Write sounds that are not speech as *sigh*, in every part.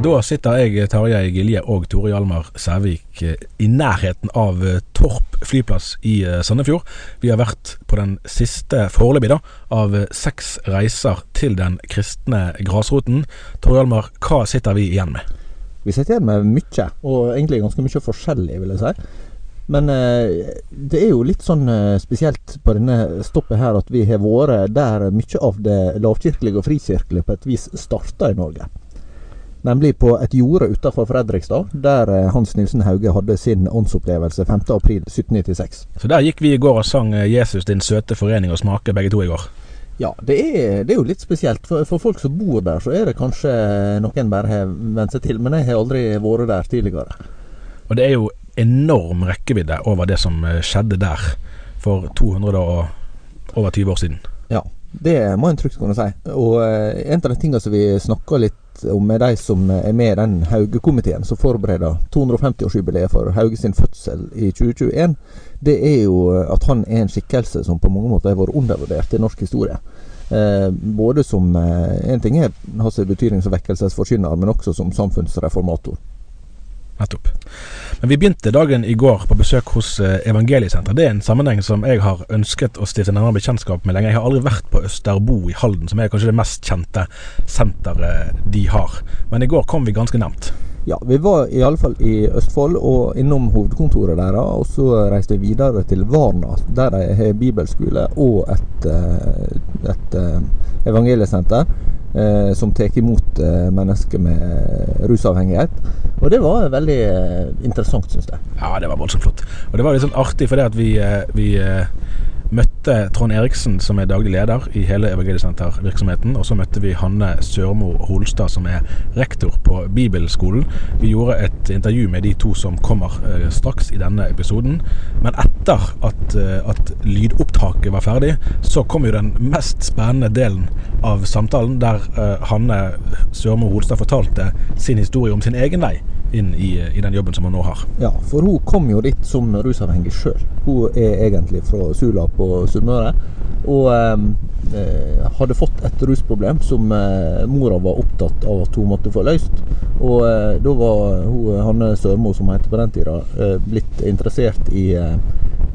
Da sitter jeg, Tarjei Gilje og Tore Hjalmar Sævik eh, i nærheten av eh, Torp flyplass i eh, Sandefjord. Vi har vært på den siste foreløpig av seks reiser til den kristne grasroten. Tore Hjalmar, hva sitter vi igjen med? Vi sitter igjen med mye, og egentlig ganske mye forskjellig, vil jeg si. Men det er jo litt sånn spesielt på denne stoppet her at vi har vært der mye av det lavkirkelige og frikirkelige på et vis starta i Norge. Nemlig på et jorde utenfor Fredrikstad, der eh, Hans Nilsen Hauge hadde sin åndsopplevelse 5.4.1796. Så der gikk vi i går og sang eh, 'Jesus din søte forening' og smake begge to i går. Ja, det er, det er jo litt spesielt. For, for folk som bor der, så er det kanskje noen bare har vent seg til. Men jeg har aldri vært der tidligere. Og det er jo enorm rekkevidde over det som eh, skjedde der for 200 og over 20 år siden. Ja, det må en trygt kunne si. Og en av de tingene som vi snakka litt om med de som er med i den Hauge-komiteen som forbereder 250-årsjubileet for Hauge sin fødsel i 2021, det er jo at han er en skikkelse som på mange måter har vært undervurdert i norsk historie. Eh, både som eh, En ting er hans betydning som vekkelsesforkynner, men også som samfunnsreformator. Nettopp. Men vi begynte dagen i går på besøk hos eh, Evangeliesenteret. Det er en sammenheng som jeg har ønsket å stifte nærmere bekjentskap med lenge. Jeg har aldri vært på Østerbo i Halden, som er kanskje det mest kjente senteret de har. Men i går kom vi ganske nevnt. Ja, vi var i alle fall i Østfold og innom hovedkontoret deres. Og så reiste vi videre til Varna, der de har bibelskole og et, eh, et eh, evangeliesenter som tar imot eh, mennesker med rusavhengighet. Og det var veldig eh, interessant, syns jeg. Ja, det var voldsomt flott. Og det var litt sånn artig for det at vi, eh, vi eh, møtte Trond Eriksen, som er daglig leder i hele Evangeliesenter-virksomheten. Og så møtte vi Hanne Sørmo Holstad, som er rektor på Bibelskolen. Vi gjorde et intervju med de to som kommer eh, straks i denne episoden. Men etter at, eh, at lydopptaket var ferdig, så kom jo den mest spennende delen av samtalen, der eh, Hanne Sørmo Holstad fortalte sin historie om sin egen vei inn i, i den jobben som hun nå har. Ja, for hun kom jo dit som rusavhengig sjøl. Hun er egentlig fra Sula på Sunnmøre. Og eh, hadde fått et rusproblem som eh, mora var opptatt av at hun måtte få løst. Og eh, da var hun, Hanne Sørmo, som heter på den tida, eh, blitt interessert i, eh,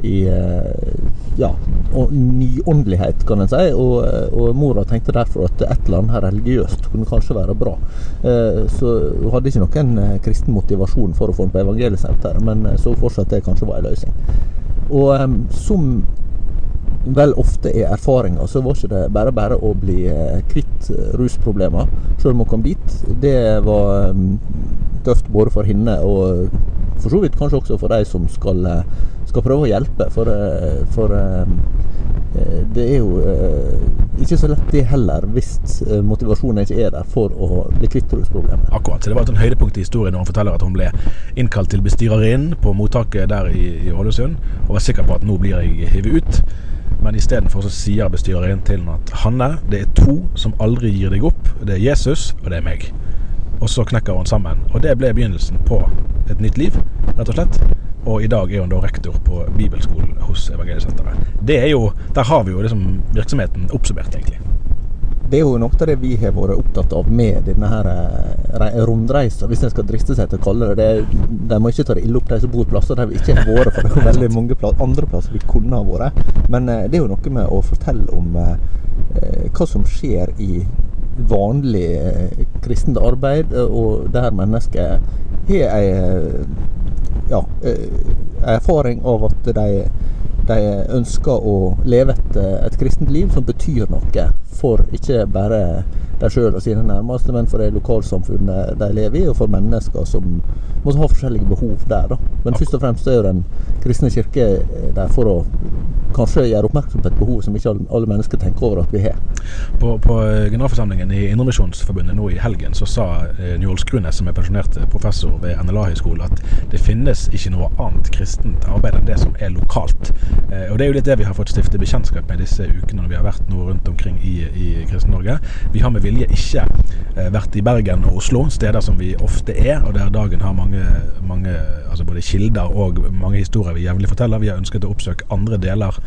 i eh, ja, nyåndelighet, kan en si. Og, og mora tenkte derfor at et eller annet her religiøst kunne kanskje være bra. Eh, så hun hadde ikke noen eh, kristen motivasjon for å få den på evangeliesenteret, men eh, så fortsatt det kanskje var en løsning. Og eh, som vel ofte er erfaringa, så var ikke det bare bare å bli eh, kvitt eh, rusproblemer, sjøl om hun kom dit. Det var eh, tøft både for henne og for så vidt kanskje også for de som skal, eh, skal prøve å hjelpe. For, eh, for eh, eh, det er jo ikke så lett det heller, hvis motivasjonen ikke er der for å bli kvitt rusproblemet. Akkurat. så Det var et sånn høydepunkt i historien når hun forteller at hun ble innkalt til bestyrerinnen på mottaket der i, Ålesund, og var sikker på at nå blir jeg hivet ut. Men istedenfor så sier bestyreren til henne at Hanne, det er to som aldri gir deg opp. Det er Jesus, og det er meg. Og så knekker hun sammen. Og det ble begynnelsen på et nytt liv, rett og slett. Og i dag er hun da rektor på bibelskolen hos Evangeliesenteret. Det er jo, Der har vi jo liksom virksomheten oppsummert, egentlig. Det er jo noe av det vi har vært opptatt av med denne her eh, rundreisa, hvis en skal driste seg til å kalle det det. De må ikke ta det ille opp, de som bor plasser der vi ikke har vært, for det er jo *laughs* veldig mange plass, andre plasser vi kunne ha vært. Men eh, det er jo noe med å fortelle om eh, hva som skjer i vanlig eh, kristent arbeid, og der mennesker har ei ja, erfaring av at de de ønsker å leve et, et kristent liv som betyr noe for ikke bare de sjøl og sine nærmeste, men for det lokalsamfunnet de lever i, og for mennesker som måtte ha forskjellige behov der. Da. Men først og fremst er jo Den kristne kirke der for å kanskje gjøre oppmerksom på et behov som ikke alle mennesker tenker over at vi har. På, på generalforsamlingen i Indremisjonsforbundet nå i helgen så sa eh, Njål Skrunes, som er pensjonert professor ved NLA-høgskolen, at det finnes ikke noe annet kristent arbeid enn det som er lokalt. Eh, og Det er jo litt det vi har fått stifte bekjentskap med disse ukene når vi har vært nå rundt omkring i, i Kristen-Norge. Vi har med vilje ikke eh, vært i Bergen og Oslo, steder som vi ofte er, og der dagen har mange, mange altså både kilder og mange historier vi jevnlig forteller. Vi har ønsket å oppsøke andre deler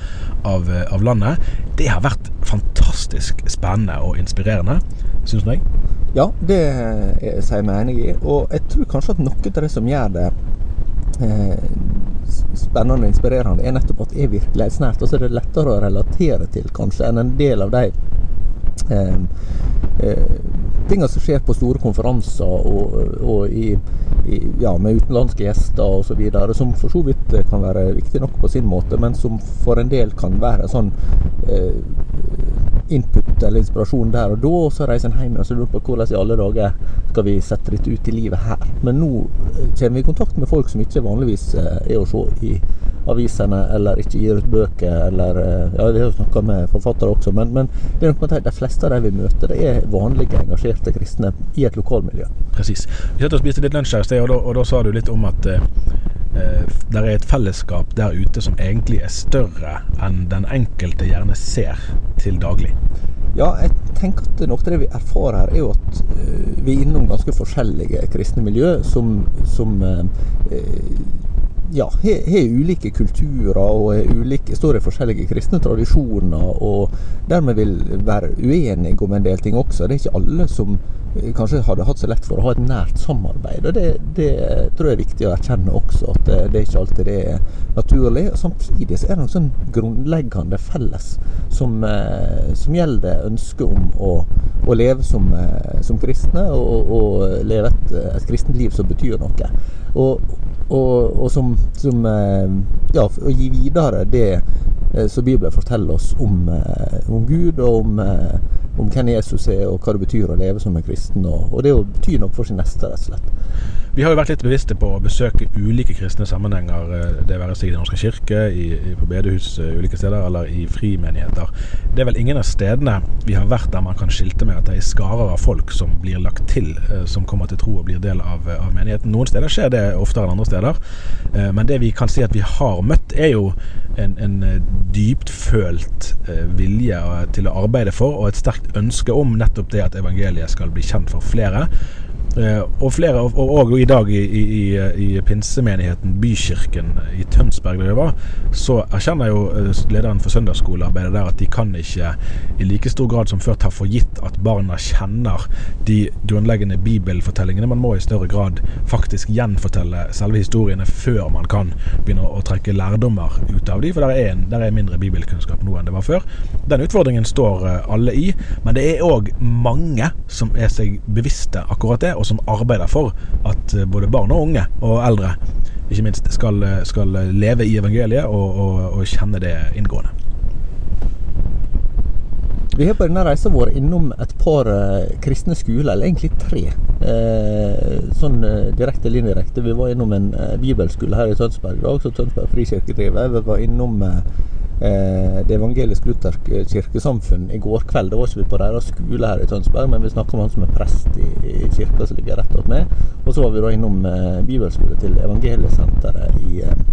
av, eh, av landet. Det har vært fantastisk spennende og inspirerende, syns du? Ja, det sier jeg meg enig i. Og jeg tror kanskje at noe av det som gjør det eh, spennende og inspirerende, er nettopp at det er virkelighetsnært. Og så er det lettere å relatere til, kanskje, enn en del av de eh, eh, tingene som skjer på store konferanser og, og i, i, ja, med utenlandske gjester osv., som for så vidt kan være viktig nok på sin måte, men som for en del kan være sånn eh, input eller inspirasjon der og da, og så reiser en hjem og lurer på hvordan i alle dager skal vi sette dette ut i livet her. Men nå kommer vi i kontakt med folk som ikke vanligvis er å se i avisene, eller ikke gir ut bøker, eller eh, Ja, vi har jo snakka med forfattere også, men, men, det er noe med at de fleste av de vi møter, det er vanlige, engasjerte kristne i et lokalmiljø. Presis. Vi satt og spiste litt lunsj her i sted, og da sa du litt om at eh, eh det er et fellesskap der ute som egentlig er større enn den enkelte gjerne ser til daglig. Ja, jeg tenker at noe av det vi erfarer her, er jo at uh, vi er innom ganske forskjellige kristne miljø som, som uh, ja, har ulike kulturer og ulike, står i forskjellige kristne tradisjoner, og dermed vil være uenige om en del ting også. Det er ikke alle som eh, kanskje hadde hatt så lett for å ha et nært samarbeid. og Det, det tror jeg er viktig å erkjenne også, at det, er ikke alltid det er naturlig. Samtidig så er det noe sånn grunnleggende felles som, eh, som gjelder ønsket om å, å leve som, eh, som, kristne, og, og leve et, et kristent liv som betyr noe. Og, og, og som, som, eh, ja, å gi videre det eh, som Bibelen forteller oss om, eh, om Gud, og om, om, hvem Jesus er, og hva det betyr å leve som en kristen. Og, og det å bety noe for sin neste, rett og slett. Vi har jo vært litt bevisste på å besøke ulike kristne sammenhenger, det være seg i Den norske kirke, i, på bedehus ulike steder, eller i frimenigheter. Det er vel ingen av stedene vi har vært der man kan skilte med at det er skarer av folk som blir lagt til, som kommer til tro og blir del av, av menigheten. Noen steder skjer det oftere enn andre steder. Eh, men det vi kan si at vi har møtt, er jo en, en dypt eh, vilje til å arbeide for, og et sterkt ønske om nettopp det at evangeliet skal bli kjent for flere. Eh, og, flere, og, og, i dag i, i, i, pinsemenigheten Bykirken i Tønsberg, der jeg var, så erkjenner jo eh, lederen for søndagsskolearbeidet der at de kan ikke i like stor grad som før ta for gitt at barna kjenner de grunnleggende bibelfortellingene. Man må i større grad faktisk gjenfortelle selve historiene før man kan begynne å, trekke lærdommer ut av de, for der er, en, der er mindre bibelkunnskap nå enn det var før. Den utfordringen står eh, alle i, men det er òg mange som er seg bevisste akkurat det. og som arbeider for at eh, både barn og unge og eldre ikke minst skal, eh, skal leve i evangeliet og, og, og, kjenne det inngående. Vi har på denne reisa vært innom et par uh, kristne skoler, eller egentlig tre. Sånn direkte eller indirekte. Vi var innom en bibelskole her i Tønsberg, også Tønsberg frikirke driver. Vi var innom eh, Det evangelisk-lutherske kirkesamfunn i går kveld. Da var ikke vi på deres skole her i Tønsberg, men vi snakka med han som er prest i, i kirka som ligger rett attmed. Og så var vi da innom eh, bibelskole til Evangeliesenteret i, eh,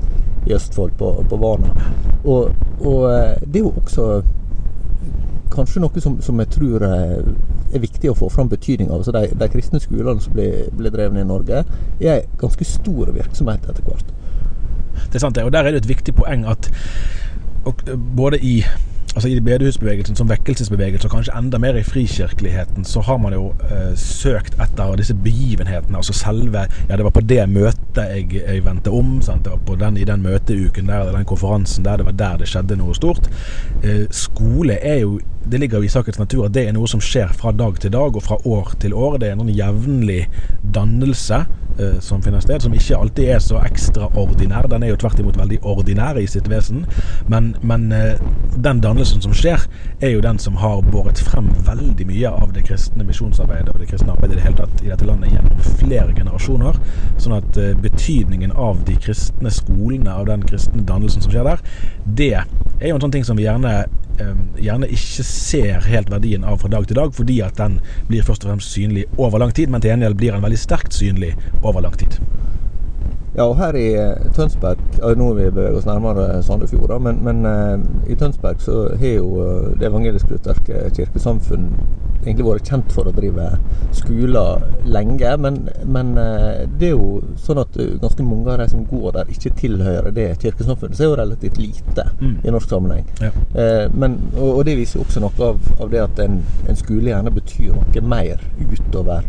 i Østfold, på, på Varna. Og, og eh, det er jo også kanskje noe som, som jeg tror eh, er viktig å få fram betydning av. Så de, de kristne skolene som blir, blir drevet i Norge, er en ganske stor virksomhet etter hvert. Det er sant, det. Og der er det et viktig poeng at både i altså i bedehusbevegelsen som vekkelsesbevegelse, og kanskje enda mer i frikirkeligheten, så har man jo eh, søkt etter disse begivenhetene. Altså selve Ja, det var på det møtet jeg, jeg vendte om. Sant? Det var på den, I den møteuken der, den konferansen der, det var der det skjedde noe stort. Eh, skole er jo det ligger jo i sakens natur at det er noe som skjer fra dag til dag og fra år til år. Det er en jevnlig dannelse eh, som finner sted, som ikke alltid er så ekstraordinær. Den er jo tvert imot veldig ordinær i sitt vesen. Men, men eh, den dannelsen som skjer, er jo den som har båret frem veldig mye av det kristne misjonsarbeidet og det kristne arbeidet i det hele tatt i dette landet gjennom flere generasjoner. Sånn at eh, betydningen av de kristne skolene, av den kristne dannelsen som skjer der, det er jo en sånn ting som vi gjerne gjerne ikke ser helt verdien av fra dag til dag, fordi at den blir først og fremst synlig over lang tid, men til gjengjeld blir den veldig sterkt synlig over lang tid. Ja, og her i eh, Tønsberg Nå vi beveger oss nærmere Sandefjord, men, men uh, i Tønsberg så har jo uh, Det evangelisk-lutherske kirkesamfunn egentlig vært kjent for å drive skoler lenge. Men, men uh, det er jo sånn at ganske mange av de som går der, ikke tilhører det kirkesamfunnet. Så er jo relativt lite mm. i norsk sammenheng. Ja. men, og, og, det viser jo også noe av, av det at en, en skole gjerne betyr noe mer utover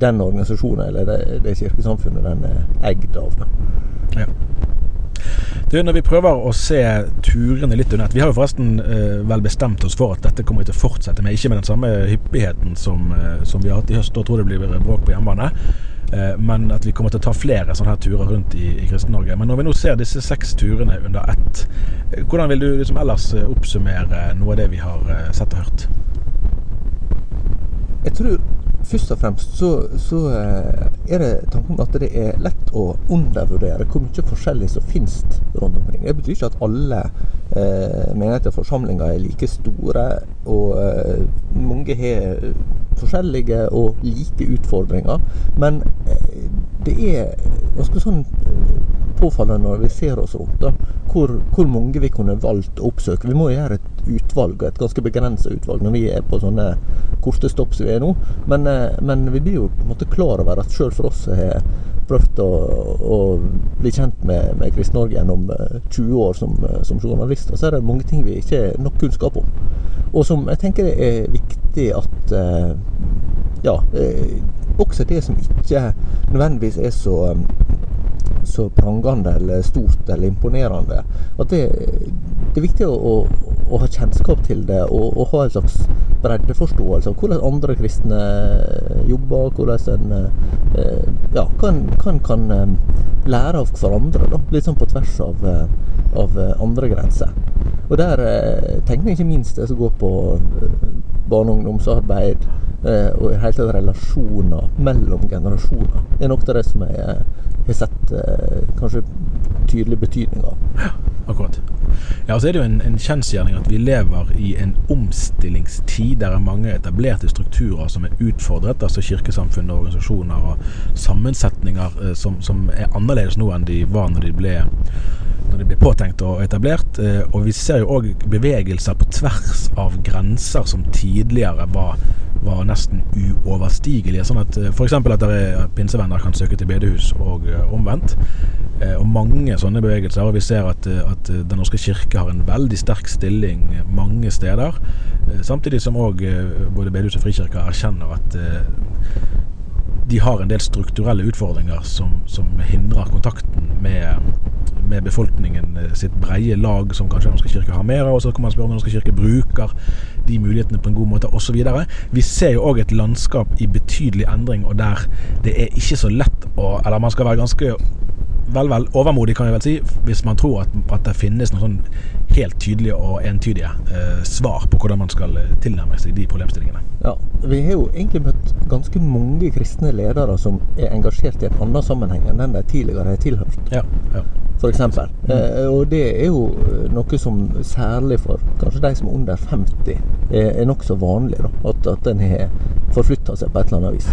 den organisasjonen eller det, det kirkesamfunnet den er eid av. Ja. Du, når vi prøver å se turene litt under ett Vi har jo forresten eh, vel bestemt oss for at dette kommer vi til å fortsette med. Ikke med den samme hyppigheten som, eh, som vi har hatt i høst. Da tror jeg det blir bråk på hjemmebane. Eh, men at vi kommer til å ta flere sånne her turer rundt i, i Kristen-Norge. Men når vi nå ser disse seks turene under ett, eh, hvordan vil du liksom ellers eh, oppsummere noe av det vi har eh, sett og hørt? Jeg tror først og fremst så, så, eh, er det tanken at det er lett å undervurdere hvor mye forskjellig som finnes rundt omkring. Det betyr ikke at alle eh, menigheter og forsamlinger er like store. Og eh, mange har forskjellige og like utfordringer. Men eh, det er ganske sånn eh, påfallende når vi ser oss rundt, da, hvor, hvor, mange vi kunne valgt å oppsøke. Vi må gjøre et utvalg, et ganske begrensa utvalg, når vi er på sånne korte stopp som vi er nå. Men, eh, men vi blir jo på en måte klar over at sjøl for oss har prøvd å, å, bli kjent med, med Krist-Norge gjennom 20 år som, som journalister, så er det mange ting vi ikke har nok kunnskap om. Og som jeg tenker er viktig at ja, også det som ikke nødvendigvis er så, så prangende eller stort eller imponerende. At det, det er viktig å, å, å, ha kjennskap til det og, og ha en slags breddeforståelse av hvordan andre kristne jobber, hvordan en eh, ja, kan, kan, kan eh, lære av hverandre. Da, litt sånn på tvers av, eh, av andre grenser. Og der tenker jeg ikke minst det som går på barne- og ungdomsarbeid, Eh, og i hele tatt relasjoner mellom generasjoner. Det er av det som eh, har sett eh, kanskje tydelig betydning av. Ja, akkurat. Ja, og så er det jo en, en kjensgjerning at vi lever i en omstillingstid der er mange etablerte strukturer som er utfordret. Altså kirkesamfunn og organisasjoner og sammensetninger eh, som, som, er annerledes nå enn de var når de ble når de blir påtenkt og etablert. Og vi ser jo òg bevegelser på tvers av grenser som tidligere var var nesten uoverstigelige. Sånn at F.eks. at pinsevenner kan søke til bedehus, og eh, omvendt. Eh, og mange sånne bevegelser. Og vi ser at, eh, at Den norske kirke har en veldig sterk stilling mange steder. Samtidig som òg både bedehus og frikirker erkjenner at de har en del strukturelle utfordringer som, som hindrer kontakten med, med, befolkningen sitt breie lag, som kanskje Den norske kirke har mer av. Og så kan man spørre om Den norske kirke bruker de mulighetene på en god måte osv. Vi ser jo òg et landskap i betydelig endring, og der det er ikke så lett å Eller man skal være ganske vel, vel overmodig, kan jeg vel si, hvis man tror at, at det finnes noen sånn helt tydelige og entydige eh, svar på hvordan man skal eh, tilnærme seg de problemstillingene. Ja, Vi har jo egentlig møtt ganske mange kristne ledere som er engasjert i en annen sammenheng enn den de tidligere har tilhørt. Ja, ja. For eksempel. Eh, og det er jo eh, noe som særlig for kanskje de som er under 50 er, er nokså vanlig. Da, at, at den har forflytta seg på et eller annet vis.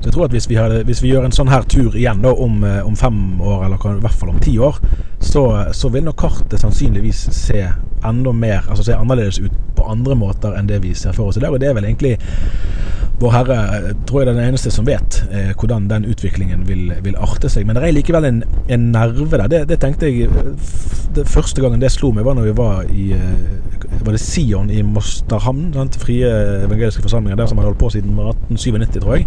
Så jeg tror at hvis vi, hadde, hvis vi gjør en sånn her tur igjen da, om, eh, om fem år, eller i hvert fall om ti år, så, så vil nok kartet sannsynligvis se enda mer, altså ser annerledes ut på andre måter enn det vi ser for oss i dag. Og det er vel egentlig Vår Herre tror jeg er den eneste som vet eh, hvordan den utviklingen vil, vil arte seg. Men det er likevel en, en nerve der. Det, det tenkte jeg eh, det Første gangen det slo meg, var når vi var i eh, Var det Sion i Mosterhamn? den Frie evangeliske forsamlinger der som hadde holdt på siden 1897, tror jeg.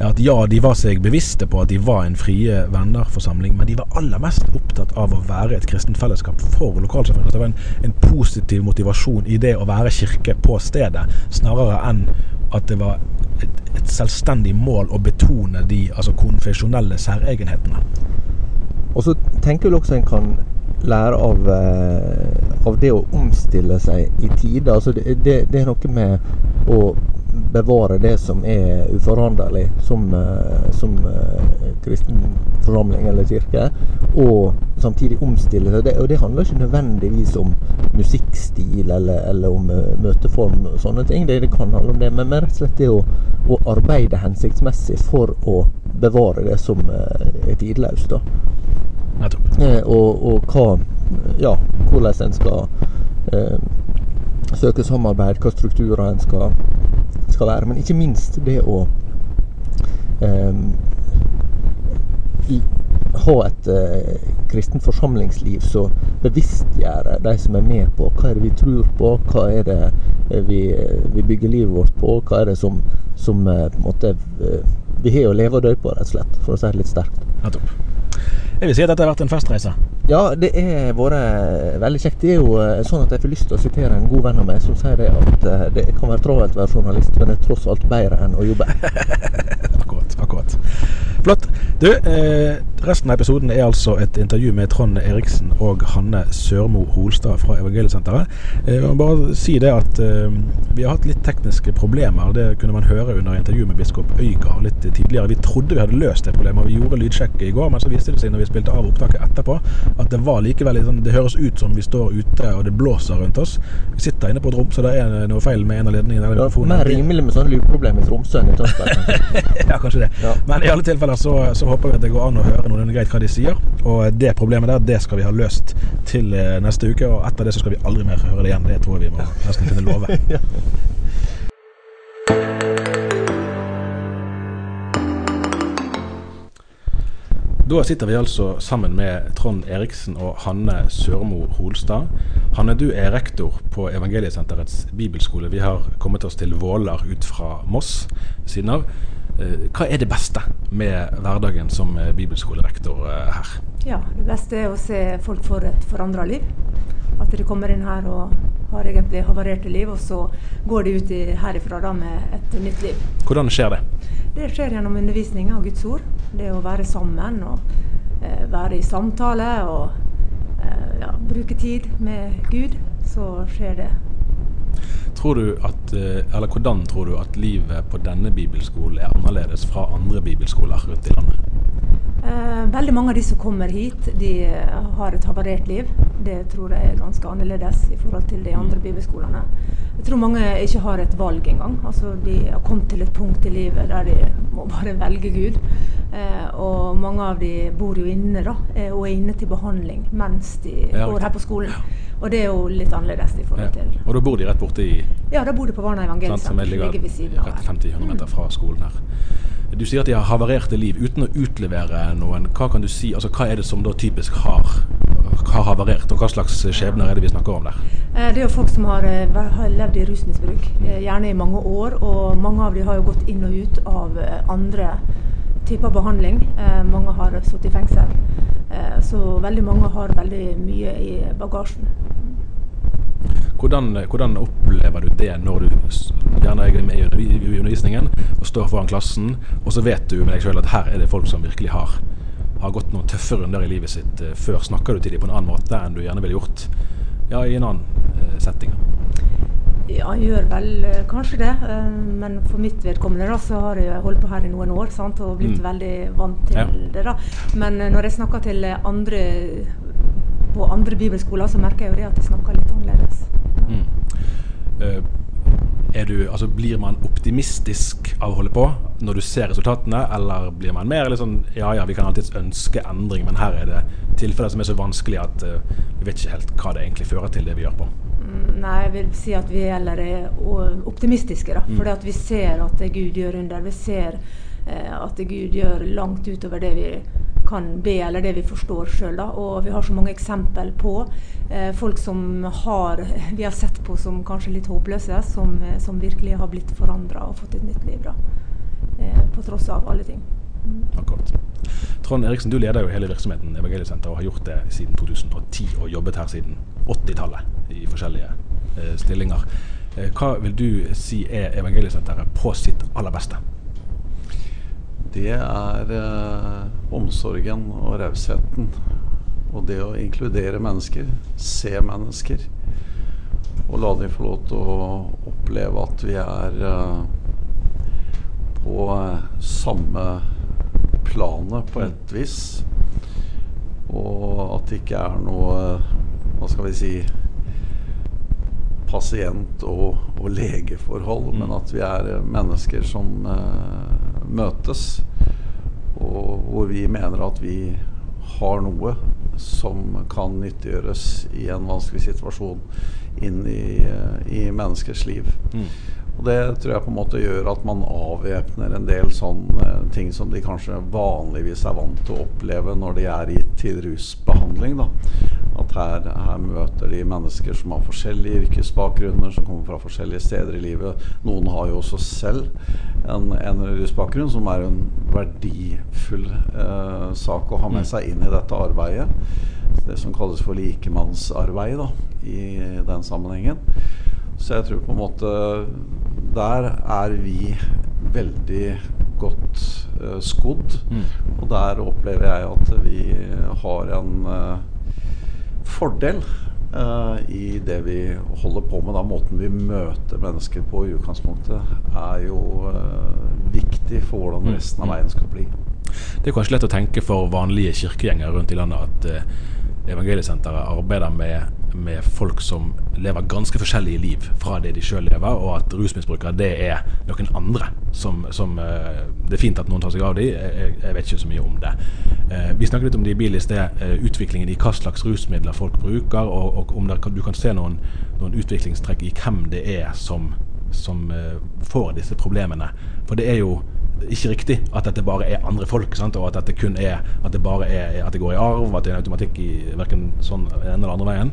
At ja, de var seg bevisste på at de var en Frie venner-forsamling, men de var aller mest opptatt av å være et kristent fellesskap for lokalsamfunnet. Altså, Det var en, en positiv motivasjon i det å være kirke på stedet, snarere enn at det var et, et selvstendig mål å betone de altså konfesjonelle særegenhetene. Og så tenker jeg også en kan lære av, eh, av det å omstille seg i tide. Altså det, det, det er noe med å bevare det som er uforanderlig som, eh, som eh, kristen forsamling eller kirke, og samtidig omstille seg. Det, og det handler ikke nødvendigvis om musikkstil eller, eller om møteform og sånne ting. Det, det kan handle om det, men, rett og slett det å, å arbeide hensiktsmessig for å bevare det som er tidløst. da. Nettopp. Eh, og, og hva Ja, hvordan en skal eh, søke samarbeid, hva strukturer en skal, skal være. Men ikke minst det å eh, i, ha et eh, kristent forsamlingsliv som bevisstgjør de som er med på hva er det vi tror på, hva er det eh, vi, vi bygger livet vårt på, hva er det som, som eh, på en måte vi har å leve og dø på, rett og slett, for å si det litt sterkt. Nettopp. Jeg vil si at dette har vært en festreise. Ja, det har vært veldig kjekt. Det er jo eh, sånn at jeg får lyst til å sitere en god venn av meg som sier det at eh, det kan være travelt å være journalist, men det er tross alt bedre enn å jobbe. *laughs* Akkurat. akkurat. Flott. Du, eh, resten av episoden er altså et intervju med Trond Eriksen og Hanne Sørmo Holstad fra Evangeliesenteret. Eh, jeg må bare si det at eh, vi har hatt litt tekniske problemer. Det kunne man høre under intervjuet med biskop Øygard litt tidligere. Vi trodde vi hadde løst det problemet, vi gjorde lydsjekk i går, men så viste det seg når vi spilte av opptaket etterpå, at det var likevel sånn Det høres ut som vi står ute og det blåser rundt oss. Vi sitter inne på et rom, så det er noe feil med en av ledningene. er mer rimelig med sånne lydproblemer i Tromsø enn i Tønsberg. *laughs* ja, kanskje det. Ja. Men i alle tilfeller så, så håper vi at det går an å høre noenlunde greit hva de sier. Og det problemet der, det skal vi ha løst til eh, neste uke. Og etter det så skal vi aldri mer høre det igjen. Det tror jeg vi må nesten kunne love. *laughs* Da sitter vi altså sammen med Trond Eriksen og Hanne Sørmo Holstad. Hanne, du er rektor på Evangeliesenterets bibelskole. Vi har kommet oss til Våler ut fra Moss ved siden av. Eh, Hva er det beste med hverdagen som eh, bibelskolerektor eh, her? Ja, det beste er å se folk få et forandra liv. At de kommer inn her og har egentlig havarerte liv, og så går de ut herifra da med et nytt liv. Hvordan skjer det? Det skjer gjennom undervisning av Guds ord. Det å være sammen og eh, være i samtale og eh, ja, bruke tid med Gud. Så skjer det. Tror du at, eh, eller Hvordan tror du at livet på denne bibelskolen er annerledes fra andre bibelskoler rundt i landet? Eh, veldig mange av de som kommer hit, de eh, har et havarert liv. Det tror jeg er ganske annerledes i forhold til de andre bibelskolene. Jeg tror mange ikke har et valg engang. Altså, de har kommet til et punkt i livet der de må bare velge Gud. Eh, og mange av de bor jo inne da, og er inne til behandling mens de går her på skolen. Og det er jo litt annerledes i Ja. forhold til Og da bor de rett borte i Ja, da bor de på Varna som er ligger ved siden av her. 50-100 meter fra skolen her. Du sier at de har havarerte liv uten å utlevere noen. Hva kan du si, altså hva er det som da typisk har, har havarert, og hva slags skjebner er det vi snakker om der? Eh, Det er jo folk som har, eh, har levd i rusmisbruk, eh, gjerne i mange år. Og mange av dem har jo gått inn og ut av andre typer behandling. Eh, Mange har sittet i fengsel. Så veldig mange har veldig mye i bagasjen. Hvordan, hvordan opplever du det når du gjerne er med i undervisningen og står foran klassen, og så vet du med deg sjøl at her er det folk som virkelig har har gått noen tøffe runder i livet sitt eh, før, snakker du til dem på en annen måte enn du gjerne ville gjort ja, i en annen eh, setting? Ja, jeg gjør vel eh, kanskje det. Men for mitt vedkommende da, så har jeg holdt på her i noen år sant, og blitt Mm. veldig vant til Ja. det. da. Men når jeg snakker til andre på andre bibelskoler, så merker jeg jo det at de snakker litt annerledes. Mm. Eh, du, altså, blir man optimistisk av å holde på når du ser resultatene, eller blir man mer sånn ja ja, vi kan alltids ønske endring, men her er det tilfeller som er så vanskelig at uh, vi vet ikke helt hva det egentlig fører til, det vi gjør på. Mm, Nei, jeg vil si at vi heller er optimistiske. da. For at vi ser at Gud gjør under. Vi ser eh, at Gud gjør langt utover det vi kan be, eller det vi forstår sjøl. Og vi har så mange eksempel på eh, folk som har, vi har sett på som kanskje litt håpløse, som, eh, som virkelig har blitt forandra og fått et nytt liv. da. Eh, på tross av alle ting. Akkurat. Trond Eriksen, du leder jo hele virksomheten Evangeliesenteret og har gjort det siden 2010 og jobbet her siden 80-tallet i forskjellige eh, stillinger. Eh, hva vil du si er Evangeliesenteret på sitt aller beste? Det er eh, omsorgen og rausheten. Og det å inkludere mennesker, se mennesker. Og la dem få lov til å oppleve at vi er eh, på eh, samme planet på et vis. Og at det ikke er noe Hva skal vi si pasient- og, og legeforhold, men at vi er eh, mennesker som eh, møtes. Og hvor vi mener at vi har noe som kan nyttiggjøres i en vanskelig situasjon inn i, eh, i menneskers liv. Og det tror jeg på en måte gjør at man avvæpner en del sånne ting som de kanskje vanligvis er vant til å oppleve når de er i, til rusbehandling. Da. At her, her møter de mennesker som har forskjellige yrkesbakgrunner, som kommer fra forskjellige steder i livet. Noen har jo også selv en, en rusbakgrunn, som er en verdifull eh, sak å ha med seg inn i dette arbeidet. Det som kalles for likemannsarbeid da, i den sammenhengen. Så jeg tror på en måte Der er vi veldig godt eh, skodd. Og der opplever jeg at vi har en eh, fordel eh, i det vi holder på med. Da måten vi møter mennesker på i utgangspunktet, er jo viktig for hvordan resten av veien skal bli. Det er kanskje lett å tenke for vanlige kirkegjengere rundt i landet at Evangeliesenteret arbeider med, med folk som lever ganske forskjellige liv fra det de sjøl lever, og at rusmisbrukere det er noen andre som, som eh, Det er fint at noen tar seg av dem, jeg, jeg vet ikke så mye om det. Eh, vi snakket litt om det i bil i sted, eh, utviklingen i hva slags rusmidler folk bruker, og, og om der, du kan se noen, noen utviklingstrekk i hvem det er som, som får disse problemene. For det er jo ikke riktig at dette bare er andre folk, sant? og at dette kun er at det bare er at det går i arv, at det er en automatikk i verken sånn den eller andre veien.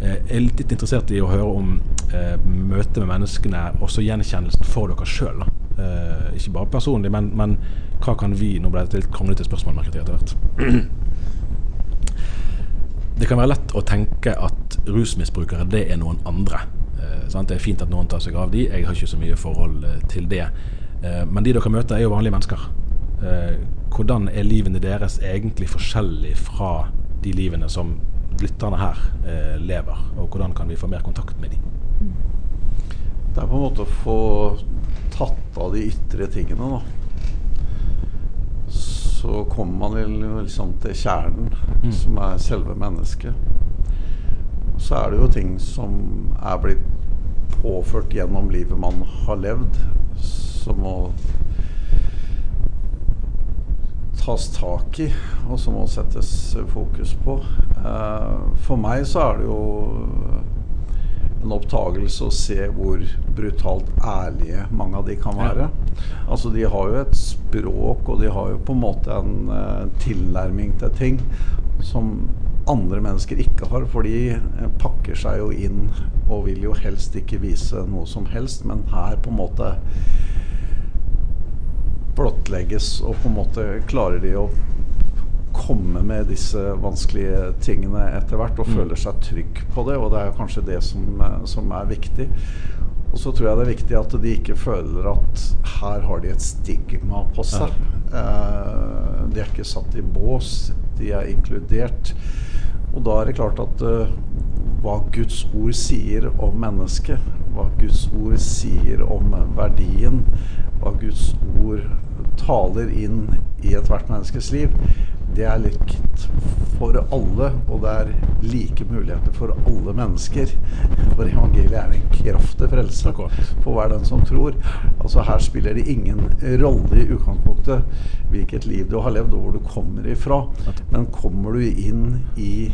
Eh, Jeg er litt interessert i å høre om eh, møtet med menneskene, også gjenkjennelsen for dere sjøl. Eh, ikke bare personlig, men, men hva kan vi Nå ble det et kronglete spørsmål, merket etter hvert. *clears throat* Det kan være lett å tenke at rusmisbrukere det er noen andre. Eh? Det er fint at noen tar seg av de, jeg har ikke så mye forhold eh, til det. Eh, men de dere møter er jo vanlige mennesker. Eh, hvordan er livene deres egentlig forskjellig fra de livene som lytterne her eh, lever? Og hvordan kan vi få mer kontakt med de? Det er på en måte å få tatt av de ytre tingene, da. Så kommer man vel liksom til kjernen, som er selve mennesket. Og så er det jo ting som er blitt påført gjennom livet man har levd, som må tas tak i, og som må settes fokus på. Eh, For meg så er det jo en opptagelse å se hvor brutalt ærlige mange av de kan være. Altså De har jo et språk, og de har jo på en måte en eh, tilnærming til ting som andre mennesker ikke har. For de eh, pakker seg jo inn og vil jo helst ikke vise noe som helst, men her på en måte blottlegges, og på en måte klarer de å komme med disse vanskelige tingene etter hvert og føler seg trygg på det, og det er kanskje det som, eh, som er viktig. Og så tror jeg det er viktig at de ikke føler at her har de et stigma på seg. Eh, de er ikke satt i bås, de er inkludert. Og da er det klart at eh, hva Guds ord sier om mennesket, hva Guds ord sier om verdien, hva Guds ord taler inn i ethvert menneskes liv, det er likt for alle, og det er like muligheter for alle mennesker. For evangeliet er en kraft til frelse for hver den som tror. Altså Her spiller det ingen rolle i utgangspunktet hvilket liv du har levd, og hvor du kommer ifra. Men kommer du inn i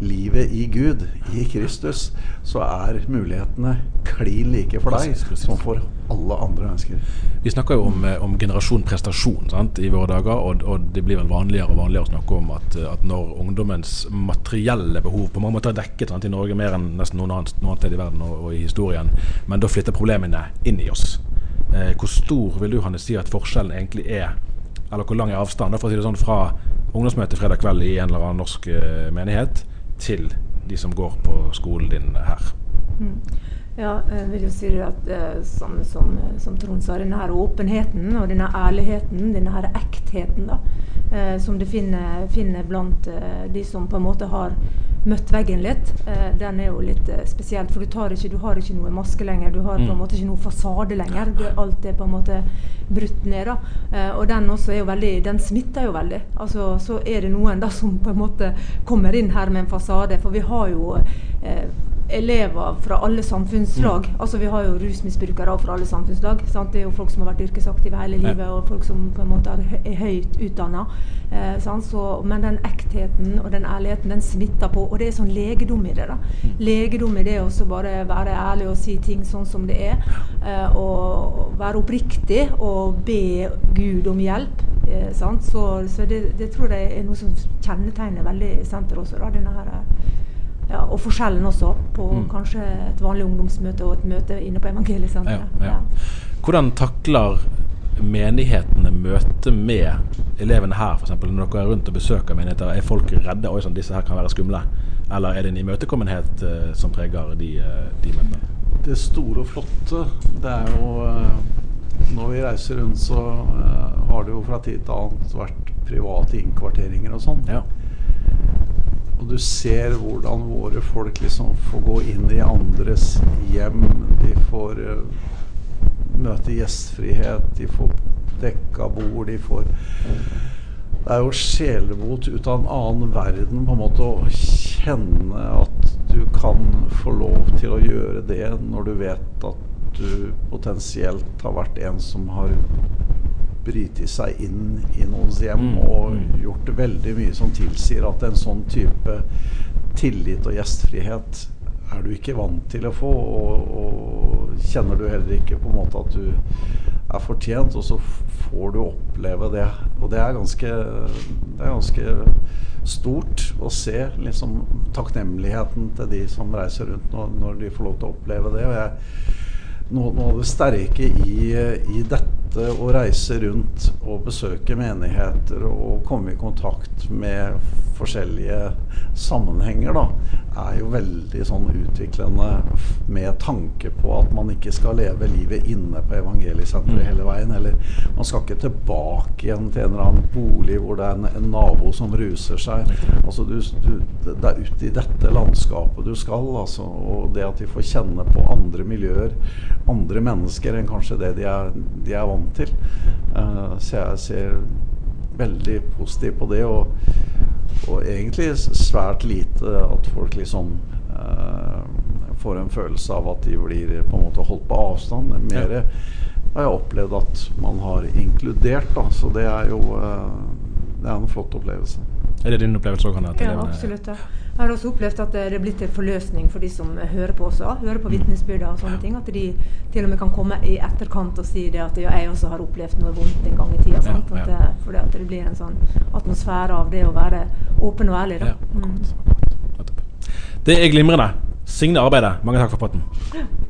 livet i Gud, i Kristus, så er mulighetene klin like for deg som for alle andre mennesker. Vi snakker jo om, om generasjon prestasjon sant, i våre dager, og, og, det blir vel vanligere og vanligere å snakke om at, at når ungdommens materielle behov på mange måter er dekket sant, i Norge mer enn nesten noen annet, noe annet sted i verden og, og, i historien, men da flytter problemene inn i oss. Eh, hvor stor vil du Hanne, si at forskjellen egentlig er, eller hvor lang er avstanden for å si det sånn, fra ungdomsmøte fredag kveld i en eller annen norsk uh, menighet til de som går på skolen din her? Mm. Ja, jeg vil jo si at eh, som, som, som, Trond sa, denne her åpenheten og denne ærligheten, denne her ektheten, da, eh, som du finner, finner blant eh, de som på en måte har møtt veggen litt, eh, den er jo litt eh, spesielt. For du, ikke, du, har ikke noe maske lenger, du har på en mm. måte ikke noe fasade lenger. Du, alt er på en måte brutt ned. Eh, og den også er jo veldig, den smitter jo veldig. Altså, Så er det noen da som på en måte kommer inn her med en fasade. For vi har jo elever fra alle samfunnslag. Mm. Altså Vi har jo rusmisbrukere fra alle samfunnslag. Sant? Det er jo folk som har vært yrkesaktive hele livet, og folk som på en måte er høyt utdanna. Eh, men den ektheten og den ærligheten, den smitter på. Og det er sånn legedom i det. da. Mm. Legedom i det å bare være ærlig og si ting sånn som det er. Eh, og være oppriktig og be Gud om hjelp. Eh, så, så det, det, tror jeg er noe som kjennetegner veldig senter også. da, denne her ja, og forskjellen også på mm. kanskje et vanlig ungdomsmøte og et møte inne på evangeliesenteret. Ja, ja. Hvordan takler menighetene møte med elevene her, f.eks. når dere er rundt og besøker menigheter? Er folk redde? Oi, sånn, disse her kan være skumle. Eller er det en imøtekommenhet uh, som preger de, uh, de møtene? Det store og flotte, det er jo uh, Når vi reiser rundt, så har det jo fra tid til annen vært private innkvarteringer og sånn. Ja. Og du ser hvordan våre folk liksom får gå inn i andres hjem. De får uh, møte gjestfrihet, de får dekka bord, de får Det er jo sjelebot ut av en annen verden på en måte å kjenne at du kan få lov til å gjøre det når du vet at du potensielt har vært en som har bryte seg inn i noens hjem mm. og mm. gjort veldig mye som tilsier at en sånn type tillit og gjestfrihet er du ikke vant til å få, og, og kjenner du heller ikke på en måte at du er fortjent, og så får du oppleve det. Og det er ganske, det er ganske stort å se liksom, takknemligheten til de som reiser rundt når, når de får lov til å oppleve det. og jeg noe, noe, av det sterke i, i, dette å reise rundt og besøke menigheter og komme i kontakt med forskjellige sammenhenger, da, er jo veldig sånn utviklende med tanke på at man ikke skal leve livet inne på evangeliesenteret mm. hele veien. Eller man skal ikke tilbake igjen til en eller annen bolig hvor det er en, en nabo som ruser seg. Altså du, du, det er ut i dette landskapet du skal, altså. Og det at de får kjenne på andre miljøer, andre mennesker enn kanskje det de er, de er vant til. Uh, så jeg ser veldig positivt på det. Og, og egentlig svært lite at folk liksom uh, får en følelse av at de blir på en måte holdt på avstand. Mer ja. har jeg opplevd at man har inkludert, da. Så det er jo uh, det er en flott opplevelse. Er det din opplevelse òg, Hanne? Ja, absolutt. Ja. Jeg har også opplevd at det er blitt en forløsning for de som hører på også. Hører på mm. vitnesbyrder og sånne ting. At de til og med kan komme i etterkant og si det at ja, jeg også har opplevd noe vondt en gang i tida. Ja, ja. At, det, at det blir en sånn atmosfære av det å være åpen og ærlig. Da. Mm. Det er glimrende. Signe arbeidet. Mange takk for praten. *laughs*